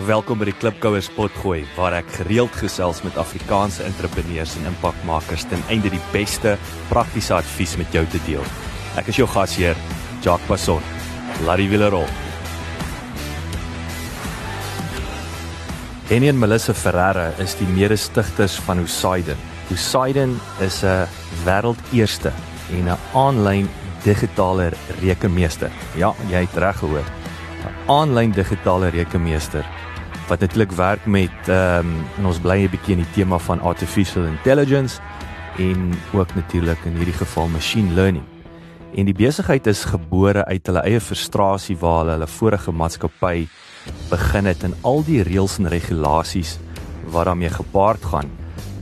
Welkom by die Klipkouers potgooi waar ek gereeld gesels met Afrikaanse entrepreneurs en impakmakers ten einde die beste praktiese advies met jou te deel. Ek is jou gasheer, Jacques Passon. Laat die wiele rol. Henny en Melissa Ferreira is die mede-stigters van Poseidon. Poseidon is 'n wêreldeerste en 'n aanlyn digitale rekenmeester. Ja, jy het reg gehoor. 'n Aanlyn digitale rekenmeester wat natuurlik werk met ehm um, en ons bly 'n bietjie in die tema van artificial intelligence en ook natuurlik in hierdie geval machine learning. En die besigheid is gebore uit hulle eie frustrasie waar hulle hulle vorige maatskappy begin het en al die reëls en regulasies wat daarmee gepaard gaan.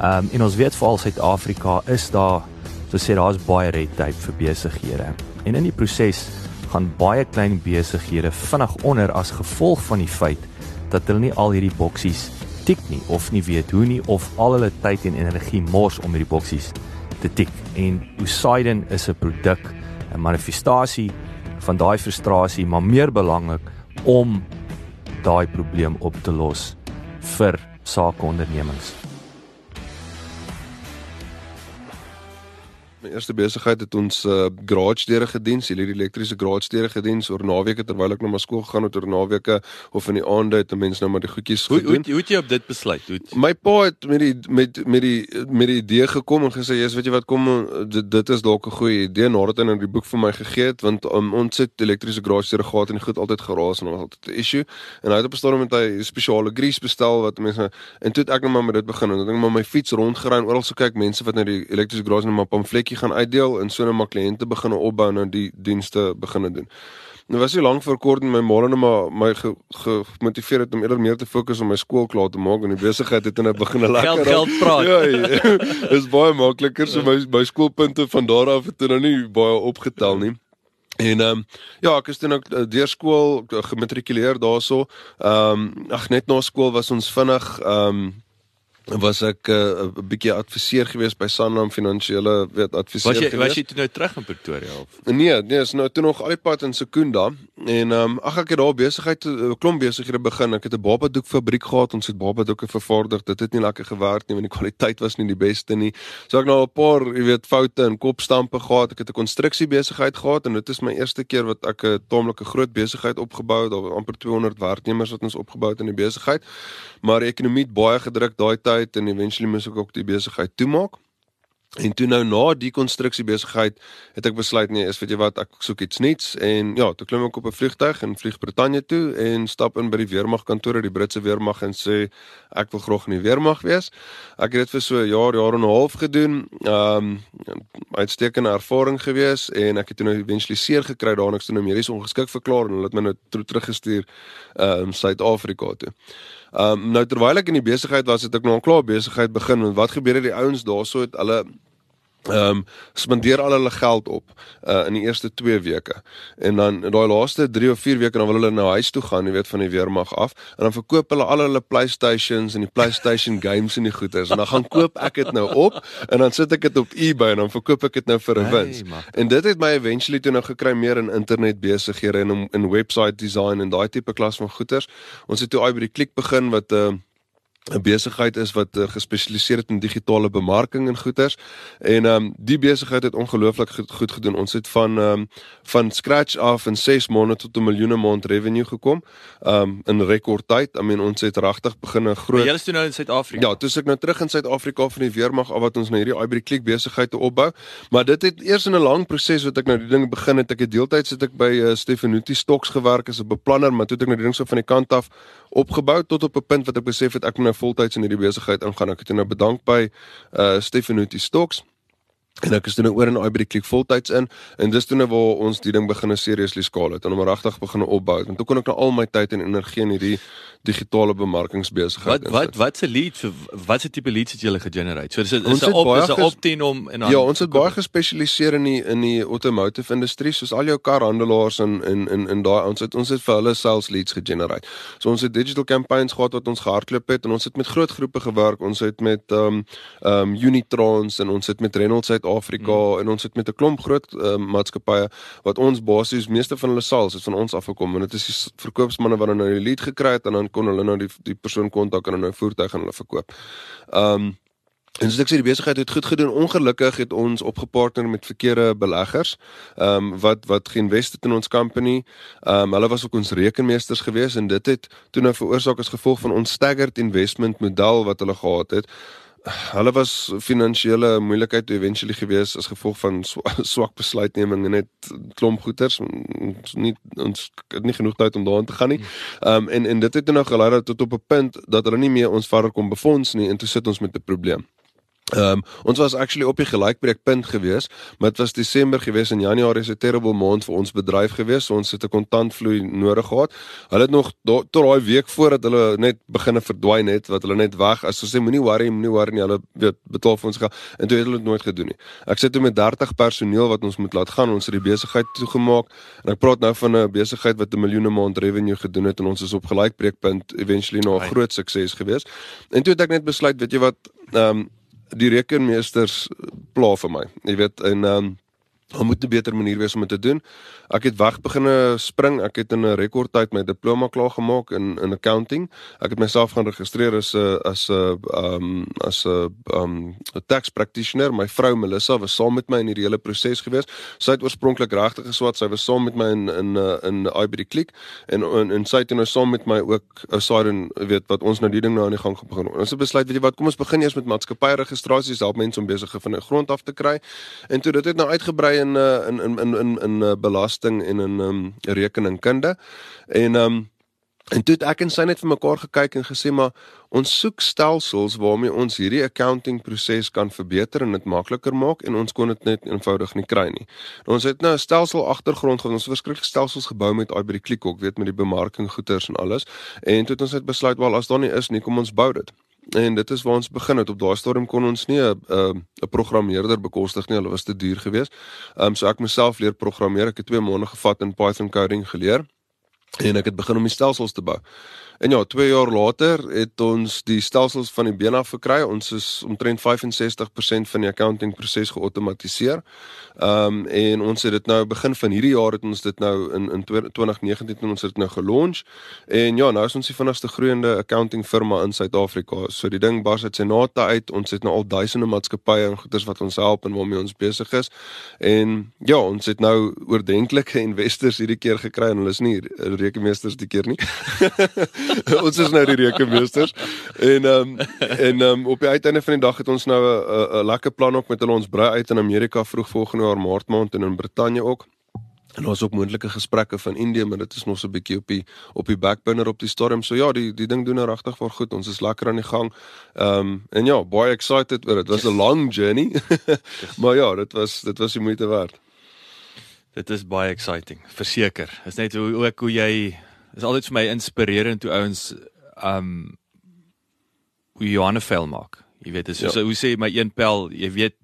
Ehm um, en ons weet veral Suid-Afrika is daar so sê daar's baie red tape vir besighede. En in die proses gaan baie klein besighede vinnig onder as gevolg van die feit dat hulle nie al hierdie boksies tik nie of nie weet hoe nie of al hulle tyd en energie mors om hierdie boksies te tik. En Poseidon is 'n produk, 'n manifestasie van daai frustrasie, maar meer belangrik om daai probleem op te los vir sakeondernemings. My eerste besigheid het ons uh, garage deure gedien, hierdie elektriese garage deure gedien oor naweke terwyl ek nou maar skool gegaan het oor naweke of in die aande het mense nou maar die goedjies hoe, gedoen. Hoe hoe het jy op dit besluit? Hoe. My pa het met die met met die met die idee gekom en gesê, "Jesus, weet jy wat kom dit, dit is dalk 'n goeie idee nadat hy nou die boek vir my gegee het want um, ons het elektriese garage deure gehad en die goed altyd geraas en was altyd 'n issue." En hy het op 'n stadium met hy spesiale grease bestel wat mense en toe het ek nou maar met dit begin en dan het ek maar my fiets rondgery en oral so kyk mense wat nou die elektriese garage net maar pamfletjie gaan uitdeel en so net maar kliënte begine opbou nou die dienste begine doen. Nou was nie lank voor kort en my môre net maar my gemotiveer ge het om eerder meer te fokus op my skool klaar te maak en die besigheid het net begin lekker geld, geld praat. Ja, ja is baie makliker so my my skoolpunte van daar af het nou nie baie opgetel nie. En ehm um, ja, ek is toe nou deur skool gematrikuleer daarso. Ehm um, ag net na skool was ons vinnig ehm um, was ek 'n uh, bietjie adviseur gewees by Sanlam finansiële weet adviseur was jy, gewees. Was jy toe nou terug in Pretoria of? Nee, nee, is nou toe nog al die pad in Sekunda en ehm um, ag ek het daar besigheid 'n klomp besighede begin. Ek het 'n babadoek fabriek gehad. Ons het babadoeke vervaardig. Dit het nie lekker gewerk nie want die kwaliteit was nie die beste nie. So ek nou 'n paar, jy weet, foute en kopstampe gehad. Ek het 'n konstruksie besigheid gehad en dit is my eerste keer wat ek 'n taamlike groot besigheid opgebou het. Daar was amper 200 werknemers wat ons opgebou het in die besigheid. Maar die ekonomie het baie gedruk daai tyd besigheid en eventually moes ek ook die besigheid toemaak. En toe nou na die konstruksie besigheid het ek besluit nee, is weet jy wat, ek soek iets nuuts en ja, toe klim ek op 'n vliegtuig en vlieg Brittanje toe en stap in by die weermag kantoor, die Britse weermag en sê ek wil graag in die weermag wees. Ek het dit vir so 'n jaar, jaar en 'n half gedoen. Um uitstekende ervaring gewees en ek het toe nou eventually seer gekry daar en ek het nou medies ongeskik verklaar en hulle het my nou teruggestuur um Suid-Afrika toe. Ehm um, nou terwyl ek in die besigheid was, het ek nou al klaar besigheid begin en wat gebeur het die ouens daarso het hulle ehm um, spandeer al hulle geld op uh in die eerste 2 weke. En dan daai laaste 3 of 4 weke dan wil hulle nou huis toe gaan, jy weet van die weermag af, en dan verkoop hulle al hulle PlayStations en die PlayStation games en die goeders en dan gaan koop ek dit nou op en dan sit ek dit op eBay en dan verkoop ek dit nou vir 'n wins. Hey, en dit het my eventually toe nou gekry meer in internet besighede en in website design en daai tipe klas van goeders. Ons het toe uit by die klik begin wat 'n uh, 'n besigheid is wat uh, gespesialiseer het in digitale bemarking en goederes. En ehm um, die besigheid het ongelooflik goed, goed gedoen. Ons het van ehm um, van scratch af in 6 maande tot 'n miljoene maand revenue gekom. Ehm um, in rekordtyd. I mean ons het regtig begin 'n groot Jy is toe nou in Suid-Afrika. Ja, toe ek nou terug in Suid-Afrika van die weermag af wat ons nou hierdie Ivory Click besigheid te opbou. Maar dit het eers in 'n lang proses wat ek nou die ding begin het. Ek het deeltyds het ek by uh, Stefanuti Stocks gewerk as 'n beplanner, maar toe het ek nou die ding so van die kant af opgebou tot op 'n punt wat ek besef het ek moet nou voltyds in hierdie besigheid ingaan. Ek het nou bedank by uh Stefanuti Stocks En ek is toe nou oor in Ivory Click voltyds in en dis toe nou waar ons die ding begin seriously skaal het en om regtig begin opbou. En toe kon ek nou al my tyd en energie in hierdie digitale bemarkingsbesigheid insit. Wat wat wat se leads wat se tipe leads het julle gegenerate? So dis is 'n op is 'n opteen om en dan Ja, ons het baie gespesialiseer in die in die automotive industrie soos al jou karhandelaars en in in in daai ons het ons het vir hulle sales leads gegenerate. So ons het digital campaigns gehad wat ons gehardloop het en ons het met groot groepe gewerk. Ons het met ehm um, ehm um, Unitrons en ons het met Reynolds Suid-Afrika mm. en ons het met 'n klomp groot uh, maatskappye wat ons basies meeste van hulle sales het van ons afgekom en dit is die verkoopsmanne wat nou die lead gekry het en dan kon hulle nou die die persoon kontak en nou 'n voertuig aan hulle verkoop. Um En soos ek sê die besigheid het goed gedoen. Ongelukkig het ons opgepartner met verkeerde beleggers. Ehm um, wat wat geïnvesteer in ons company. Ehm um, hulle was ook ons rekenmeesters gewees en dit het toe nou veroorsaak as gevolg van ons staggered investment model wat hulle gehad het. Hulle was finansiële moeilikheid eventually gewees as gevolg van swak besluitneming en net klomp goeters nie ons het nie genoeg tyd om daarin te gaan nie. Ehm um, en en dit het nou gelei tot op 'n punt dat hulle nie meer ons verder kon befonds nie en toe sit ons met 'n probleem. Ehm um, ons was actually op die gelykbreekpunt gewees, maar dit was Desember gewees en Januarie is 'n terrible maand vir ons bedryf gewees. So ons het 'n kontantvloei nodig gehad. Hulle het nog tot daai week voordat hulle net begine verdwyn het, wat hulle net weg. As ons sê moenie worry, moenie worry nie. Hulle weet betaal vir ons gaan en toe het hulle dit nooit gedoen nie. Ek sit toe met 30 personeel wat ons moet laat gaan. Ons het die besigheid toegemaak en ek praat nou van 'n besigheid wat 'n miljoene maand revenue gedoen het en ons is op gelykbreekpunt eventually na 'n groot sukses gewees. En toe het ek net besluit, weet jy wat, ehm um, die rekenmeesters pla vir my. Jy weet en ehm um, Daar moet 'n beter manier wees om dit te doen. Ek het weg begine spring. Ek het in 'n rekordtyd my diploma klaar gemaak in in accounting. Ek het myself gaan registreer as 'n as 'n um as 'n um 'n tax practitioner. My vrou Melissa was saam met my in hierdie hele proses gewees. Sy het oorspronklik regtig geswat. Sy was saam met my in in uh, in IBD Click en en, en sy het nou saam met my ook 'n uh, side weet wat ons nou die ding nou aan die gang begin. Ons het besluit, weet jy wat, kom ons begin eers met maatskappy registrasies, help mense om besig van 'n grond af te kry. En toe dit het nou uitgebrei in in in in in in belasting en in um rekeningkunde. En um en toe het ek en sy net vir mekaar gekyk en gesê maar ons soek stelsels waarmee ons hierdie accounting proses kan verbeter en dit makliker maak en ons kon dit net eenvoudig nie kry nie. En ons het nou 'n stelsel agtergrond gehad. Ons het verskriklik stelsels gebou met iBry Clickhook, weet met die bemarking goeders en alles. En toe het ons net besluit wel as daar nie is nie, kom ons bou dit. En dit is waar ons begin het. Op daai stadium kon ons nie 'n 'n programmeerder bekostig nie. Hulle was te duur geweest. Ehm um, so ek myself leer programmeer. Ek het 2 maande gevat in Python coding geleer en ek het begin om die stelsels te bou. En ja, 2 jaar later het ons die stelsels van die been af gekry. Ons is omtrent 65% van die accounting proses geautomatiseer. Ehm um, en ons het dit nou begin van hierdie jaar het ons dit nou in in 2019 het ons dit nou gelunch. En ja, nou is ons die vinnigste groeiende accounting firma in Suid-Afrika. So die ding bars uit sy nate uit. Ons het nou al duisende maatskappye en goederes wat ons help en waarmee ons besig is. En ja, ons het nou oordentlike investors hierdie keer gekry en hulle is nie rekenmeesters die keer nie. ons is nou die rekenmeesters. En ehm um, en ehm um, op die uiteinde van die dag het ons nou 'n 'n lekker plan op met hulle ons brei uit in Amerika vroeg volgende jaar Maart maand en in Brittanje ook. En ons ook moontlike gesprekke van Indië, maar dit is nog so 'n bietjie op die op die backburner op die storm. So ja, die die ding doen nou regtig vir goed. Ons is lekker aan die gang. Ehm um, en ja, baie excited oor dit. Dit was 'n long journey. maar ja, dit was dit was die moeite werd. Dit is baie exciting. Verseker. Is net hoe ook hoe jy is altyd vir my inspirerend hoe ouens um hoe Johanne vel maak. Jy weet, ja. so hoe sê my een pel, jy weet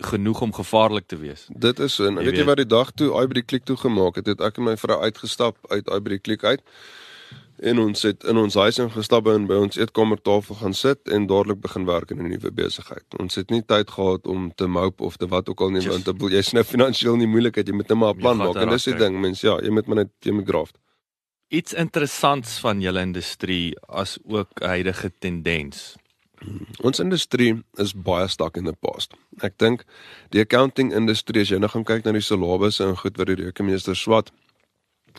genoeg om gevaarlik te wees. Dit is so. En jy weet, weet jy wat die dag toe Ivory Click toe gemaak het, het ek en my vrou uitgestap uit Ivory Click uit. En ons het in ons huis ingestap en by ons eetkamertafel gaan sit en dadelik begin werk in 'n nuwe besigheid. Ons het nie tyd gehad om te mope of te wat ook al nie want jy's nou finansiëel nie moeilikheid, jy moet net maar 'n plan maak en dis die ding, mens ja, jy moet maar net jy moet graaf iets interessants van julle industrie as ook huidige tendens. Ons industrie is baie stak in the past. Ek dink die accounting industrie as jy nou gaan kyk na die salarissse en goed wat die rekenmeester swat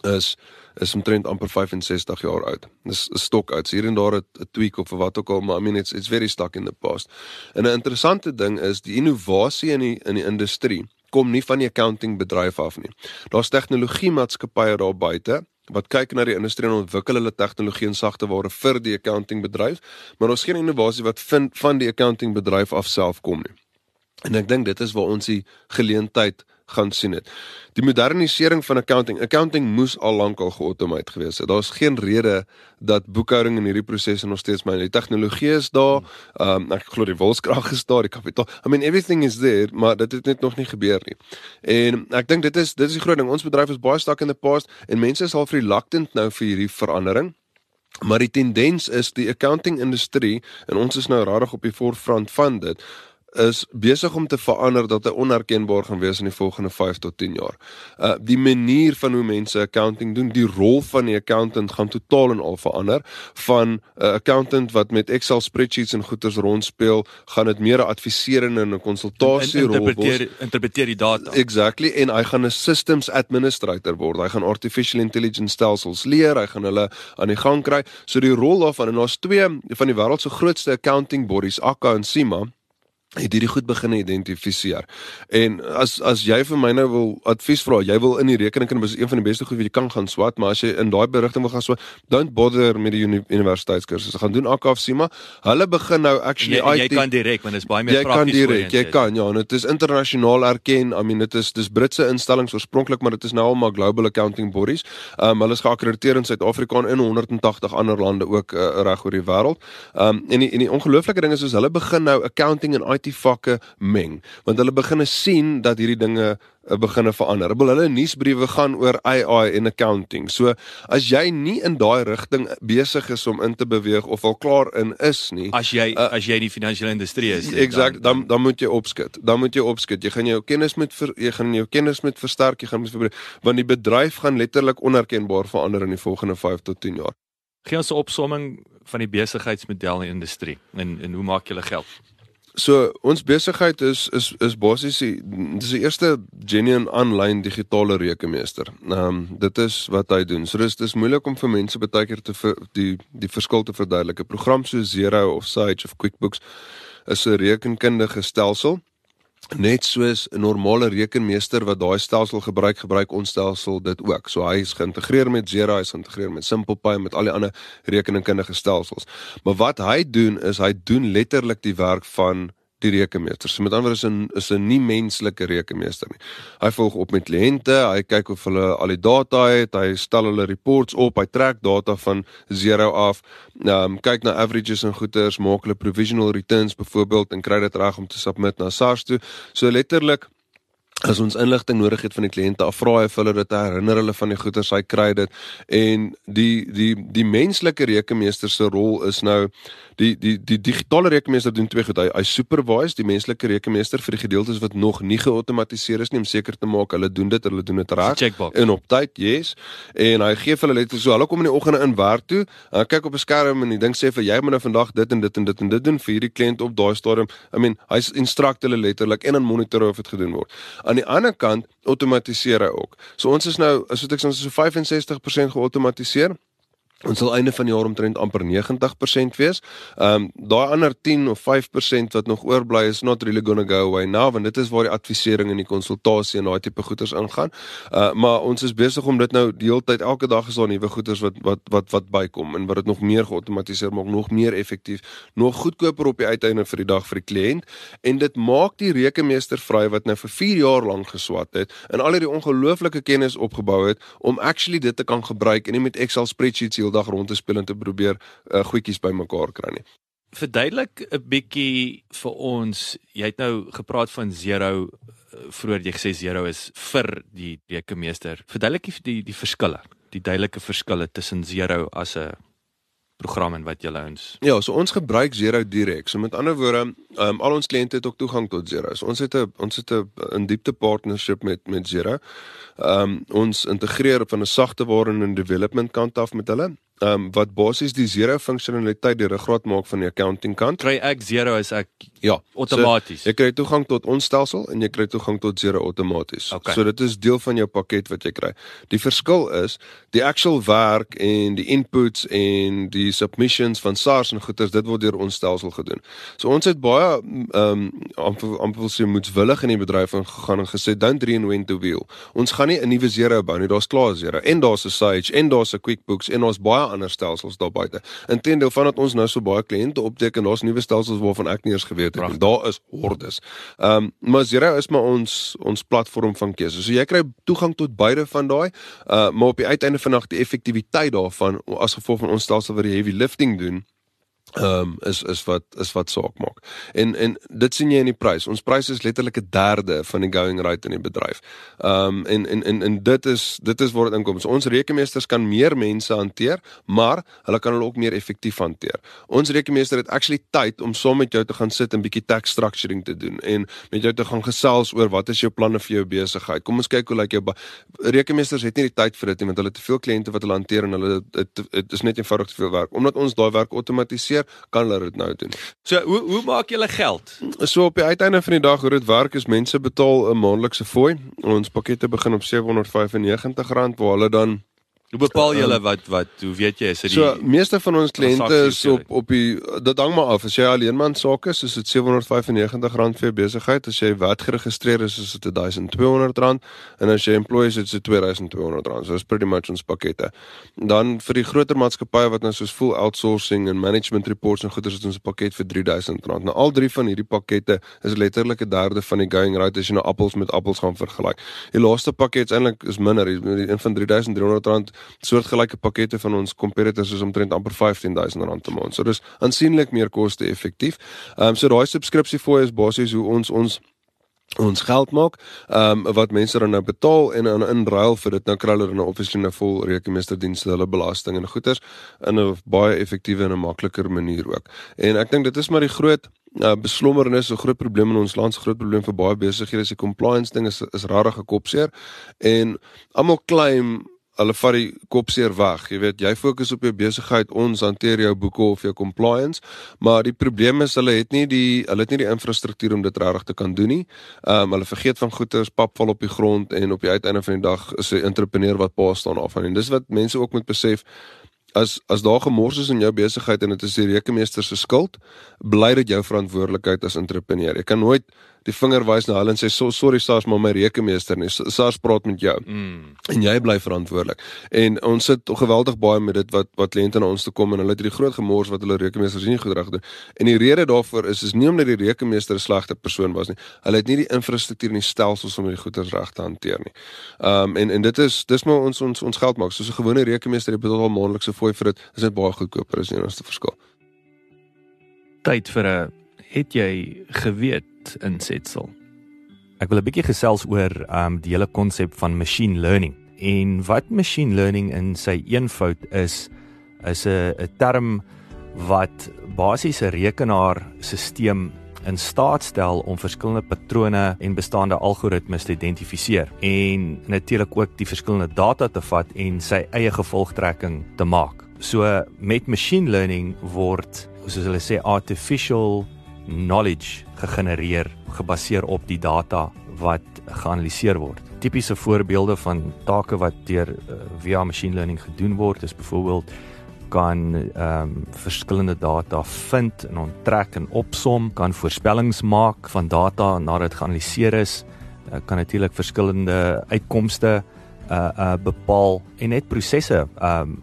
is is omtrent amper 65 jaar oud. Dis 'n stok uit. Hier en daar 'n tweak of wat ook al, maar I mean it's it's very stuck in the past. En 'n interessante ding is die innovasie in die in die industrie kom nie van die accounting bedryf af nie. Daar's tegnologie maatskappye daar buite wat kyk na die industrie en ontwikkel hulle tegnologie en sagte ware vir die accounting bedryf, maar ons geen innovasie wat vind van die accounting bedryf af self kom nie. En ek dink dit is waar ons die geleentheid gaan sien het. Die modernisering van accounting, accounting moes al lank al geautomaat gewees het. Daar's geen rede dat boekhouding in hierdie prosesse nog steeds maar die tegnologie is daar. Ehm um, ek glo die wilskrag is daar, die kapitaal. I mean everything is there, maar dit het net nog nie gebeur nie. En ek dink dit is dit is die groot ding. Ons bedryf is baie stak in the past en mense is al reluctant nou vir hierdie verandering. Maar die tendens is die accounting industrie en ons is nou regtig op die voorfront van dit is besig om te verander dat hy onherkenbaar gaan wees in die volgende 5 tot 10 jaar. Uh die manier van hoe mense accounting doen, die rol van die accountant gaan totaal en al verander van 'n uh, accountant wat met Excel spreadsheets en goeders rondspeel, gaan dit meer 'n adviserende en 'n konsultasie rol word. Interpreteer die data. Exactly en hy gaan 'n systems administrator word. Hy gaan artificial intelligence stelsels leer, hy gaan hulle aan die gang kry. So die rol daarvan en daar's twee van die wêreld se grootste accounting bodies, Akka en Sima het hierdie goed begin identifiseer. En as as jy vir my nou wil advies vra, jy wil in die rekeningkunde is een van die beste goed wat jy kan gaan swat, maar as jy in daai berigting wil gaan swat, don't bother met die uni universiteitskursusse. Gaan doen AKFSIMA. Hulle begin nou actually jy, IT. Jy kan direk want dit is baie meer prakties. Jy kan direk, jy kan ja, en dit is internasionaal erken. I mean dit is dis Britse instellings oorspronklik, maar dit is nou al maar global accounting bodies. Ehm um, hulle is geakkrediteer in Suid-Afrika en in 180 ander lande ook uh, reg oor die wêreld. Ehm um, en die, en die ongelooflike ding is soos hulle begin nou accounting en IT IT vakke meng want hulle begine sien dat hierdie dinge eh, begine verander. Hulle hulle nuusbriewe gaan oor AI en accounting. So as jy nie in daai rigting besig is om in te beweeg of al klaar in is nie. As jy uh, as jy in die finansiële industrie is. Exact, dan, dan dan moet jy opskit. Dan moet jy opskit. Jy gaan jou kennis met ver, jy gaan jou kennis met versterk, jy gaan met verbreek want die bedryf gaan letterlik onherkenbaar verander in die volgende 5 tot 10 jaar. Gee ons 'n opsomming van die besigheidsmodel in die industrie en en hoe maak julle geld? So ons besigheid is is is basies dis die eerste genuine aanlyn digitale rekenmeester. Ehm um, dit is wat hy doen. So dis dis moeilik om vir mense baie keer te vir, die die verskil te verduidelik. 'n Program so Xero of Sage of QuickBooks is 'n rekenkundige stelsel net soos 'n normale rekenmeester wat daai stelsel gebruik, gebruik ons stelsel dit ook. So hy is geïntegreer met Xero, hy is geïntegreer met SimplePay en met al die ander rekeningkundige stelsels. Maar wat hy doen is hy doen letterlik die werk van die rekenmeester. So met ander woorde is 'n is 'n nie menslike rekenmeester nie. Hy volg op met kliënte, hy kyk of hulle al die data het, hy stel hulle reports op, hy trek data van 0 af, ehm um, kyk na averages en goeders, maak hulle provisional returns byvoorbeeld en kry dit reg om te submit na SARS toe. So letterlik as ons inligting nodig het van die kliënte, afvra hy vir hulle dit herinner hulle van die goeder sy kry dit. En die die die menslike rekenmeester se rol is nou die die die digitale rekenmeester doen twee goed. Hy, hy supervise die menslike rekenmeester vir die gedeeltes wat nog nie geautomatiseer is nie om seker te maak hulle doen dit hulle doen dit reg. En op tyd yes. En hy gee vir hulle net so hulle kom in die oggende in werk toe. En kyk op 'n skerm en die ding sê vir jy moet nou vandag dit en dit en dit en dit doen vir hierdie kliënt op daai stadium. I mean hy's instruct hulle letterlik en dan monitor of dit gedoen word. aan die ander kant outomatiseer hy ook. So ons is nou, as ek sê, ons is so 65% geautomatiseer. Ons sal einde van die jaar omtrent amper 90% wees. Ehm um, daai ander 10 of 5% wat nog oorbly is not really going to go away now want dit is waar die advisering en die konsultasie en daai tipe goeders ingaan. Uh maar ons is besig om dit nou die hele tyd elke dag is daar nuwe goeders wat wat wat wat bykom en wat dit nog meer geautomatiseer maak, nog meer effektief, nog goedkoper op die uiteinde vir die dag vir die kliënt en dit maak die rekenmeester vry wat nou vir 4 jaar lank geswat het en al hierdie ongelooflike kennis opgebou het om actually dit te kan gebruik en nie met Excel spreadsheets dag rond te speel en te probeer uh, goedjies bymekaar kry nie. Verduidelik 'n bietjie vir ons, jy het nou gepraat van zero uh, vroeër jy gesê zero is vir die rekenmeester. Verduidelik die die, die verskille, die duidelike verskille tussen zero as 'n program en wat julle ons. Ja, so ons gebruik Zero direk. So met ander woorde, um, al ons kliënte het ook toegang tot Zero. So ons het 'n ons het 'n in diepte partnership met met Zero. Ehm um, ons integreer van 'n sagte ware en development kant af met hulle ehm um, wat basies die zero funksionaliteit die ruggraat maak van die accounting kant. Kry ek zero as ek ja, outomaties. So, jy kry toegang tot ons stelsel en jy kry toegang tot zero outomaties. Okay. So dit is deel van jou pakket wat jy kry. Die verskil is die actual werk en die inputs en die submissions van SARS en goeders dit word deur ons stelsel gedoen. So ons het baie ehm um, amper amper sê moetswillig in die bedryf ingegaan en gesê don't reinvent the wheel. Ons gaan nie 'n nuwe zero bou nie. Daar's klaar zero en daar's 'n Sage en daar's 'n QuickBooks en ons baie ander stelsels daar buite. Intendeel vandat ons nou so baie kliënte opteken, daar's nuwe stelsels waarvan ek nie eens geweet het nie. Daar is hordes. Ehm um, maar Zero is maar ons ons platform van keuse. So jy kry toegang tot beide van daai, uh maar op die uiteinde van nag die effektiwiteit daarvan as gevolg van ons stelsel wat die heavy lifting doen ehm um, is is wat is wat saak maak. En en dit sien jy in die prys. Ons prys is letterlik 'n derde van die going rate in die bedryf. Ehm um, en en en en dit is dit is waar dit inkom. So ons rekenmeesters kan meer mense hanteer, maar hulle kan hulle ook meer effektief hanteer. Ons rekenmeester het actually tyd om saam met jou te gaan sit en bietjie tax structuring te doen en met jou te gaan gesels oor wat is jou planne vir jou besigheid. Kom ons kyk hoe lyk jou rekenmeesters het nie die tyd vir dit nie want hulle het te veel kliënte wat hulle hanteer en hulle dit is net eenvoudig te veel werk. Omdat ons daai werk outomatiseer gebeur, kan hulle dit nou doen. So hoe hoe maak julle geld? So op die uiteinde van die dag hoe dit werk is mense betaal 'n maandelikse fooi. Ons pakkette begin op R795 waar hulle dan Hoe bepaal jy hulle wat wat hoe weet jy is dit die So meeste van ons kliënte is op op die dit hang maar af as jy alleenman saak is is dit R795 vir besigheid as jy wat geregistreer is is dit R1200 en as jy employee is dit R2200 so is pretty much ons pakkette. Dan vir die groter maatskappye wat nou soos full outsourcing en management reports en goeders het ons 'n pakket vir R3000 nou al drie van hierdie pakkette is letterlik 'n derde van die going rate as jy nou appels met appels gaan vergelyk die laaste pakket is eintlik is minder die een van R3300 soortgelyke pakkette van ons competitors is omtrent amper R15000 per maand. So dis aansienlik meer koste-effektief. Ehm um, so daai subskripsiefooi is basies hoe ons ons ons geld maak, ehm um, wat mense dan nou betaal en in in ruil vir dit nou kry hulle dan nou obviously 'n vol rekenmeesterdienste, hulle belasting en goederes in 'n baie effektiewe en 'n makliker manier ook. En ek dink dit is maar die groot uh, beslommernis, 'n groot probleem in ons land, 'n groot probleem vir baie besighede, is die compliance ding is is rarig gekopseer en almal claim hulle vat die kopseer weg. Jy weet, jy fokus op jou besigheid, ons hanteer jou boeke of jou compliance, maar die probleem is hulle het nie die hulle het nie die infrastruktuur om dit regtig te kan doen nie. Ehm um, hulle vergeet van goeders, pap val op die grond en op die uiteinde van die dag is 'n entrepreneur wat pa staan af en dis wat mense ook moet besef as as daar gemors is in jou besigheid en dit is die rekenmeester se skuld, bly dit jou verantwoordelikheid as entrepreneur. Jy kan nooit die vinger wys na hulle en sê so, sorry SARS maar my rekenmeester nie. SARS praat met jou. Mm. en jy bly verantwoordelik. En ons sit geweldig baie met dit wat wat kliënte na ons toe kom en hulle het hierdie groot gemors wat hulle rekenmeesters nie goed reg doen. En die rede daarvoor is is nie omdat die rekenmeester 'n slegte persoon was nie. Hulle het nie die infrastruktuur en die stelsels om die goeder reg te hanteer nie. Um, en en dit is dis maar ons ons ons geld maak. Soos 'n gewone rekenmeester jy betaal maandelikse fooi vir dit is net baie goedkoper as die enigste verskil. Tyd vir 'n het jy geweet insetsel. Ek wil 'n bietjie gesels oor um die hele konsep van machine learning. En wat machine learning in sy eenvoud is is 'n 'n term wat basies 'n rekenaarstelsel in staat stel om verskillende patrone en bestaande algoritmes te identifiseer en natuurlik ook die verskillende data te vat en sy eie gevolgtrekking te maak. So met machine learning word soos hulle sê artificial knowledge gegenereer gebaseer op die data wat geanaliseer word. Tipiese voorbeelde van take wat deur uh, via machine learning gedoen word is byvoorbeeld kan ehm um, verskillende data vind en onttrek en opsom, kan voorspellings maak van data nadat dit geanaliseer is, uh, kan natuurlik verskillende uitkomste uh uh bepaal en net prosesse ehm um,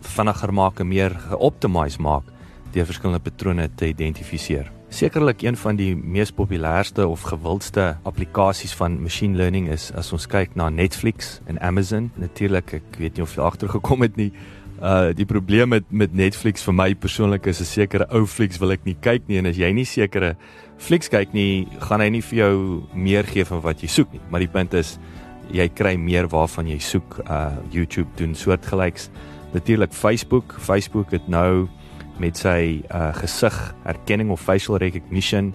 vinniger maak en meer geoptimiseer maak deur verskillende patrone te identifiseer. Sekerlik een van die mees populairste of gewildste applikasies van machine learning is as ons kyk na Netflix en Amazon. Natuurlik, ek weet nie of jy agtergekom het nie. Uh die probleem met met Netflix vir my persoonlik is 'n sekere ou flieks wil ek nie kyk nie en as jy nie sekere flieks kyk nie, gaan hy nie vir jou meer gee van wat jy soek nie. Maar die punt is jy kry meer waarvan jy soek. Uh YouTube doen soortgelyks. Natuurlik Facebook. Facebook het nou met sy uh gesig herkenning of facial recognition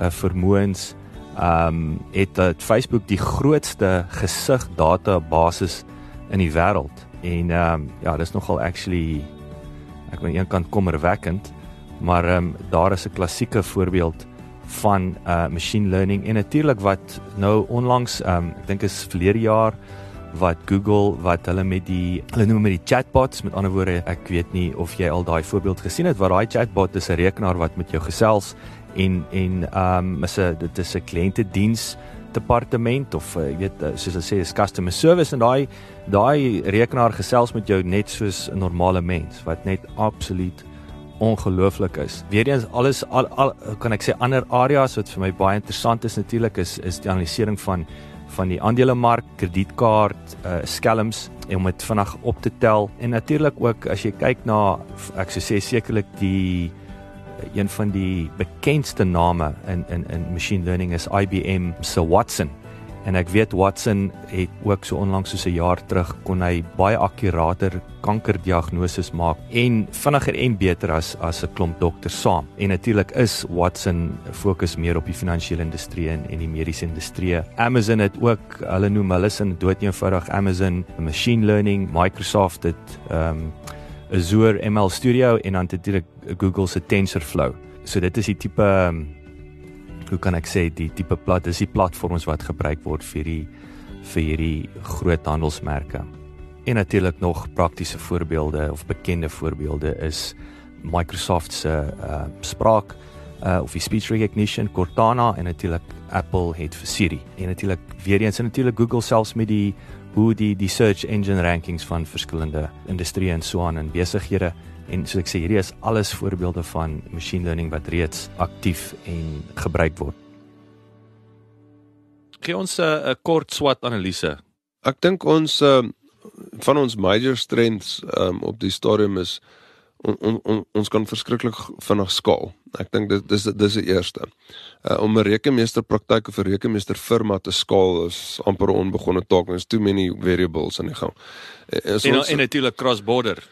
uh vermoëns um het dat Facebook die grootste gesig database in die wêreld en um ja dis nogal actually ek aan een kant kommerwekkend maar um daar is 'n klassieke voorbeeld van uh machine learning. En natuurlik wat nou onlangs um ek dink is verlede jaar wat Google wat hulle met die hulle noem met die chatbots met ander woorde ek weet nie of jy al daai voorbeeld gesien het waar daai chatbot is 'n rekenaar wat met jou gesels en en ehm um, is 'n dit is 'n kliëntediens departement of uh, jy weet soos hulle sê is customer service en daai daai rekenaar gesels met jou net soos 'n normale mens wat net absoluut ongelooflik is. Weereens alles al, al kan ek sê ander areas wat vir my baie interessant is natuurlik is is die analisering van van die aandelemark, kredietkaart, uh skelms om dit vinnig op te tel en natuurlik ook as jy kyk na ek sou sê sekerlik die een van die bekendste name in in in machine learning is IBM se Watson. En ek weet Watson het ook so onlangs soos 'n jaar terug kon hy baie akkurater kankerdiagnoses maak en vinniger en beter as as 'n klomp dokters saam. En natuurlik is Watson fokus meer op die finansiële industrie en, en die mediese industrie. Amazon het ook, hulle noem hulle sin dood eenvoudig Amazon machine learning, Microsoft het ehm um, Azure ML Studio en dan natuurlik Google se TensorFlow. So dit is die tipe um, hoe kan ek sê die tipe plat dis die platforms wat gebruik word vir die vir hierdie groot handelsmerke. En natuurlik nog praktiese voorbeelde of bekende voorbeelde is Microsoft se uh spraak uh of die speech recognition Cortana en natuurlik Apple het vir Siri. En natuurlik weer eens en natuurlik Google selfs met die hoe die die search engine rankings van verskillende industrieë en so aan en besighede En so ek sê hierdie is alles voorbeelde van machine learning wat reeds aktief en gebruik word. Gee ons 'n uh, kort SWOT analise. Ek dink ons uh, van ons major strengths um, op die stadium is on, on, on, ons kan verskriklik vinnig skaal. Ek dink dit dis dis die eerste. Uh, om 'n rekenmeester praktyk of 'n rekenmeester firma te skaal is amper 'n onbegonne taak. There's too many variables in die gang. Uh, en en natuurlik cross border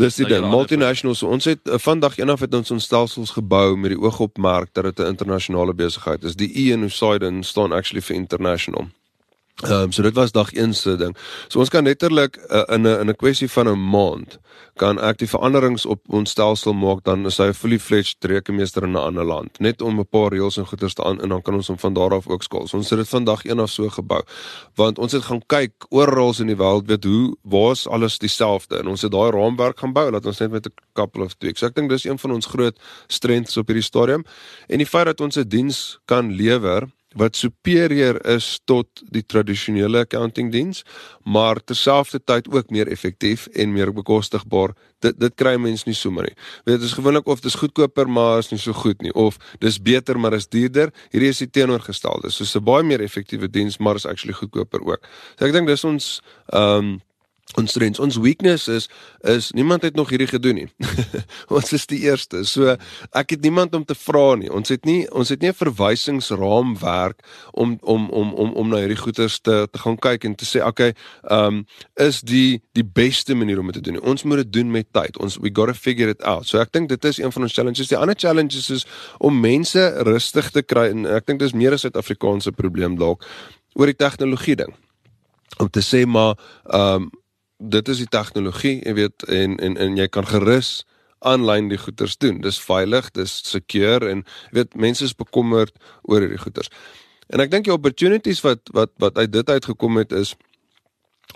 Dis die ding, multinationals. So ons het uh, vandag eendag het ons ons stelsels gebou met die oog op mark dat dit 'n internasionale besigheid is. Die E in Poseidon staan actually vir international. Ehm um, so dit was dag 1 se ding. So ons kan letterlik uh, in 'n in 'n kwessie van 'n maand kan ek die veranderings op ons stelsel maak dan is hy 'n fully fledged rekenmeester in 'n ander land net om 'n paar reëls en goeders te aan en dan kan ons hom van daar af ook skaal. So ons het dit vandag een of so gebou. Want ons het gaan kyk oral in die wêreld weet hoe waar's alles dieselfde en ons het daai raamwerk gaan bou dat ons net met 'n couple of tweaks. So ek dink dis een van ons groot strengths op hierdie stadium en die feit dat ons 'n diens kan lewer wat superieur is tot die tradisionele accounting diens, maar terselfdertyd ook meer effektief en meer bekostigbaar. Dit dit kry mense nie sommer nie. Weet dit is gewoonlik of dit is goedkoper maar is nie so goed nie of dis beter maar is duurder. Hierdie is die teenoorgestelde. So 'n baie meer effektiewe diens maar is actually goedkoper ook. So ek dink dis ons ehm um, ons strengths ons weakness is is niemand het nog hierdie gedoen nie. ons is die eerste. So ek het niemand om te vra nie. Ons het nie ons het nie 'n verwysingsraamwerk om om om om om na hierdie goeters te te gaan kyk en te sê okay, ehm um, is die die beste manier om dit te doen. Nie. Ons moet dit doen met tyd. Ons we got to figure it out. So ek dink dit is een van ons challenges. Die ander challenges is om mense rustig te kry en ek dink dis meer 'n Suid-Afrikaanse probleem dalk oor die tegnologie ding. Om te sê maar ehm um, dit is die tegnologie, jy weet, en en en jy kan gerus aanlyn die goeders doen. Dis veilig, dis secure en jy weet mense is bekommerd oor hierdie goeders. En ek dink die opportunities wat wat wat uit dit uitgekom het is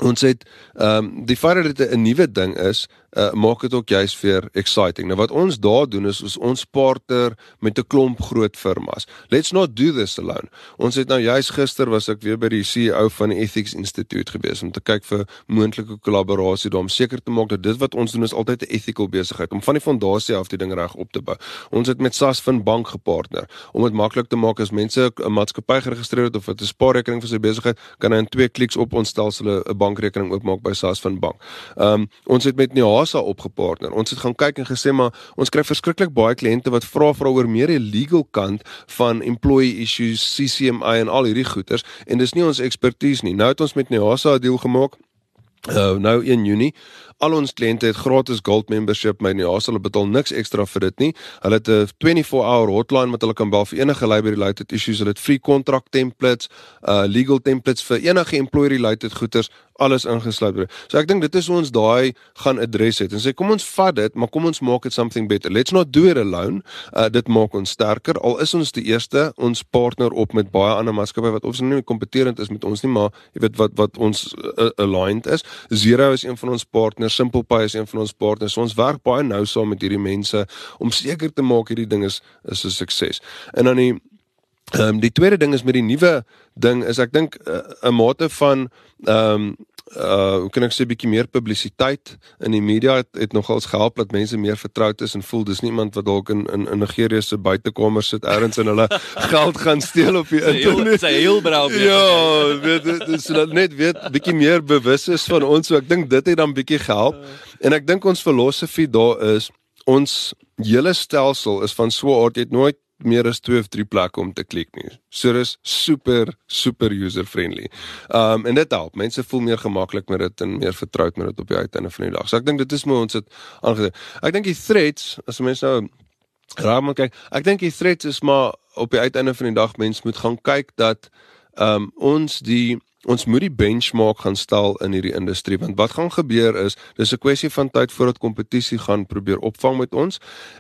ons het ehm um, die feit dat dit 'n nuwe ding is, uh, maak dit ook juist vir exciting. Nou wat ons daar doen is, is ons partner met 'n klomp groot firmas. Let's not do this alone. Ons het nou juist gister was ek weer by die CEO van die Ethics Institute gewees om te kyk vir moontlike kollaborasie daar om seker te maak dat dit wat ons doen is altyd 'n ethical besigheid om van die fondasie af die ding reg op te bou. Ons het met SAS van bank gepartner om dit maklik te maak as mense 'n maatskappy geregistreer het of 'n spaarrekening vir sy besigheid, kan hy in twee kliks op ons stelsel 'n bankrekening oopmaak by SAS van bank. Ehm um, ons het met Nia NASA opgepartner. Ons het gaan kyk en gesê maar ons kry verskriklik baie kliënte wat vra vra oor meer die legal kant van employee issues, CCMA en al hierdie goeters en dis nie ons ekspertise nie. Nou het ons met NASA 'n deal gemaak. Uh, nou in Junie al ons kliënte het gratis gold membership my nie hulle betaal niks ekstra vir dit nie hulle het 'n 24 hour hotline wat hulle kan bel vir enige library related issues hulle het free contract templates uh legal templates vir enige employee related goeders alles ingesluit word. So ek dink dit is hoe ons daai gaan address het en sê kom ons vat dit, maar kom ons maak dit something better. Let's not do it alone. Uh dit maak ons sterker. Al is ons die eerste, ons partner op met baie ander maatskappye wat ons nie kompeterend is met ons nie, maar jy weet wat wat ons uh, aligned is. Zero is een van ons partners, SimplePay is een van ons partners. So ons werk baie nou saam met hierdie mense om seker te maak hierdie ding is is 'n sukses. En dan die Ehm um, die tweede ding is met die nuwe ding is ek dink eh, 'n uh, mate van ehm um, uh hoe kan ek sê bietjie meer publisiteit in die media het, het nogals gehelp dat mense meer vertroud is en voel dis niemand wat dalk in in in Nigerië se buitekamer sit ergens en hulle geld gaan steel op die internet. Sy heel brau. Ja, weet dis dat net weet bietjie meer bewus is van ons so ek dink dit het dan bietjie gehelp. En ek dink ons filosofie daar is ons hele stelsel is van so 'n aard jy het nooit meer as 2 of 3 plekke om te klik nie. So dis super super user friendly. Um en dit help. Mense voel meer gemaklik met dit en meer vertroud met dit op die uiteinde van die dag. So ek dink dit is hoe ons dit aangesit. Ek dink die threads as mense nou raak maar kyk, ek dink die threads is maar op die uiteinde van die dag mense moet gaan kyk dat um ons die ons moet die benchmark gaan stel in hierdie industrie want wat gaan gebeur is dis 'n kwessie van tyd voordat kompetisie gaan probeer opvang met ons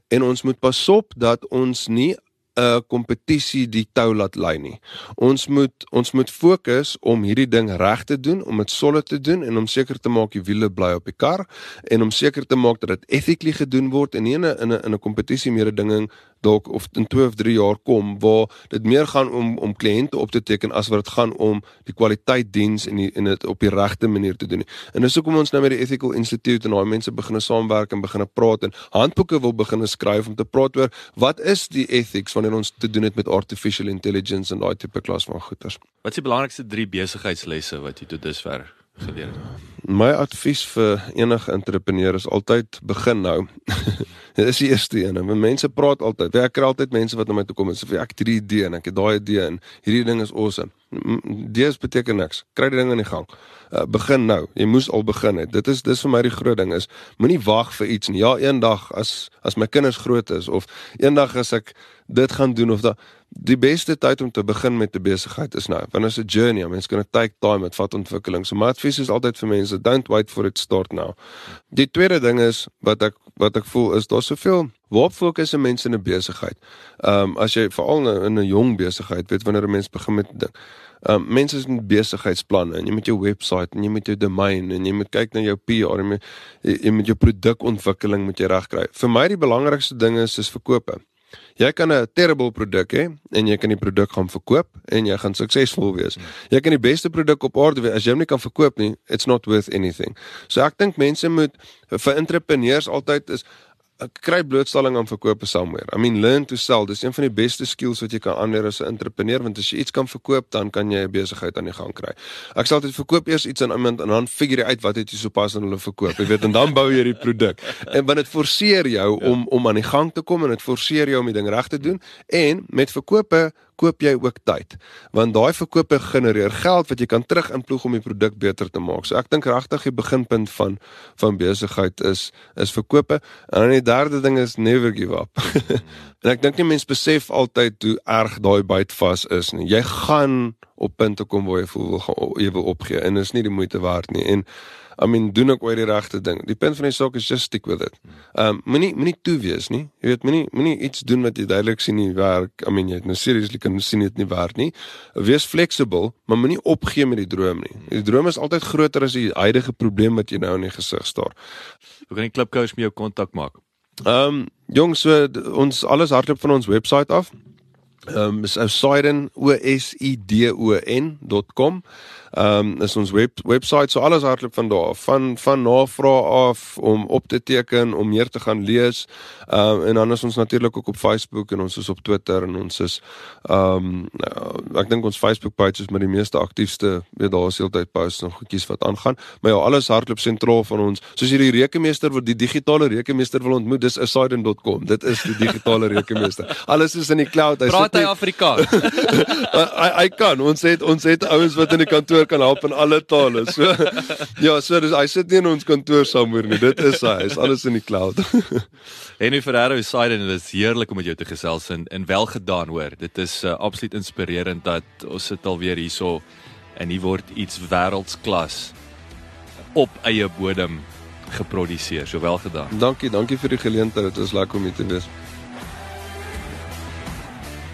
en ons moet pasop dat ons nie 'n kompetisie die tou laat lei nie. Ons moet ons moet fokus om hierdie ding reg te doen, om dit solid te doen en om seker te maak die wiele bly op die kar en om seker te maak dat dit ethically gedoen word en nie in 'n in 'n kompetisie meer 'n ding dalk of in 2 of 3 jaar kom waar dit meer gaan om om kliënte op te teken as wat dit gaan om die kwaliteit diens en die, en dit op die regte manier te doen. En dis hoekom ons nou met die Ethical Institute en daai mense begine saamwerk en begine praat en handboeke wil begine skryf om te praat oor wat is die ethics wanneer ons te doen het met artificial intelligence en daai tipe klas van goeters. Wat is die belangrikste 3 besigheidslesse wat jy tot dusver geleer het? My advies vir enige entrepreneur is altyd begin nou. Dit is die eerste een. En mense praat altyd. Ek kry altyd mense wat na my toe kom en sê ek het hierdie idee en ek het daai idee en hierdie ding is awesome. Dis beteken niks. Kry die ding aan die gang. Uh, begin nou. Jy moes al begin het. Dit is dis vir my die groot ding is moenie wag vir iets nie. Ja, eendag as as my kinders groot is of eendag as ek dit gaan doen of da die beste tyd om te begin met 'n besigheid is nou. Want is 'n journey. Mense kan 'n take time met vat ontwikkeling. So my advies is altyd vir mense don't wait for it start now. Die tweede ding is wat ek wat ek voel is daar soveel waarop fokus mense in 'n besigheid. Ehm um, as jy veral in 'n jong besigheid, weet wanneer 'n mens begin met ding. Ehm um, mense is met besigheidsplanne en jy moet jou webwerf en jy moet jou domein en jy moet kyk na jou PR en jy, jy moet jou produkontwikkeling moet jy regkry. Vir my die belangrikste ding is is verkope. Jy kan 'n terrible produk hê en jy kan die produk gaan verkoop en jy gaan suksesvol wees. Jy kan die beste produk op aarde hê as jy hom nie kan verkoop nie, it's not worth anything. So ek dink mense moet vir entrepreneurs altyd is kry blootstelling aan verkope somewhere. I mean learn to sell. Dis een van die beste skills wat jy kan aanleer as 'n entrepreneur want as jy iets kan verkoop, dan kan jy 'n besigheid aan die gang kry. Ek sê altyd verkoop eers iets aan iemand en dan figure uit wat het jy sopas aan hulle verkoop. Jy weet en dan bou jy die produk. En want dit forceer jou ja. om om aan die gang te kom en dit forceer jou om die ding reg te doen en met verkope koop jy ook tyd. Want daai verkope genereer geld wat jy kan terug inploeg om die produk beter te maak. So ek dink regtig die beginpunt van van besigheid is is verkope. En dan die derde ding is never give up. en ek dink nie mense besef altyd hoe erg daai byt vas is nie. Jy gaan op punte kom waar jy voel wil jy wil opgee en is nie die moeite werd nie. En I mean doen ek ooit die regte ding. Die punt van die saak is just stick with it. Um, moenie moenie toe wees nie. Jy weet moenie moenie iets doen wat jy duidelik sien nie werk. I mean jy het nou seriously kan sien dit nie werk nie. Wees flexible, maar moenie opgee met die droom nie. Die droom is altyd groter as die huidige probleem wat jy nou in die gesig staar. Hoe kan die klipkous met jou kontak maak? Um, jong so ons alles hardloop van ons webwerf af. Ehm um, is osidon o s i d o n.com ehm um, is ons web webwerf so alles hardloop van daar af. Van van navraag af om op te teken om meer te gaan lees. Ehm um, en dan is ons natuurlik ook op Facebook en ons is op Twitter en ons is ehm um, ek dink ons Facebook page is met die meeste aktiefste. Weet daar is heeltyd posts en goedjies wat aangaan. Maar ja alles hardloop sentraal van ons. Soos jy die rekenmeester wat die digitale rekenmeester wil ontmoet dis asidon.com dit is die digitale rekenmeester. Alles is in die cloud. Hy praat hy Afrikaans? Hy hy kan. Ons het ons het ouens wat in die kantoor kan help in alle tale. So ja, so dis hy sit nie in ons kantoor somewhere nie. Dit is hy. Hy's alles in die cloud. Henry Ferrero side en dit is heerlik om met jou te gesels en en wel gedaan hoor. Dit is uh, absoluut inspirerend dat ons sit alweer hierso en hier word iets wêreldsklas op eie bodem geproduseer. So wel gedaan. Dankie, dankie vir die geleentheid. Dit is lekker om hier te wees.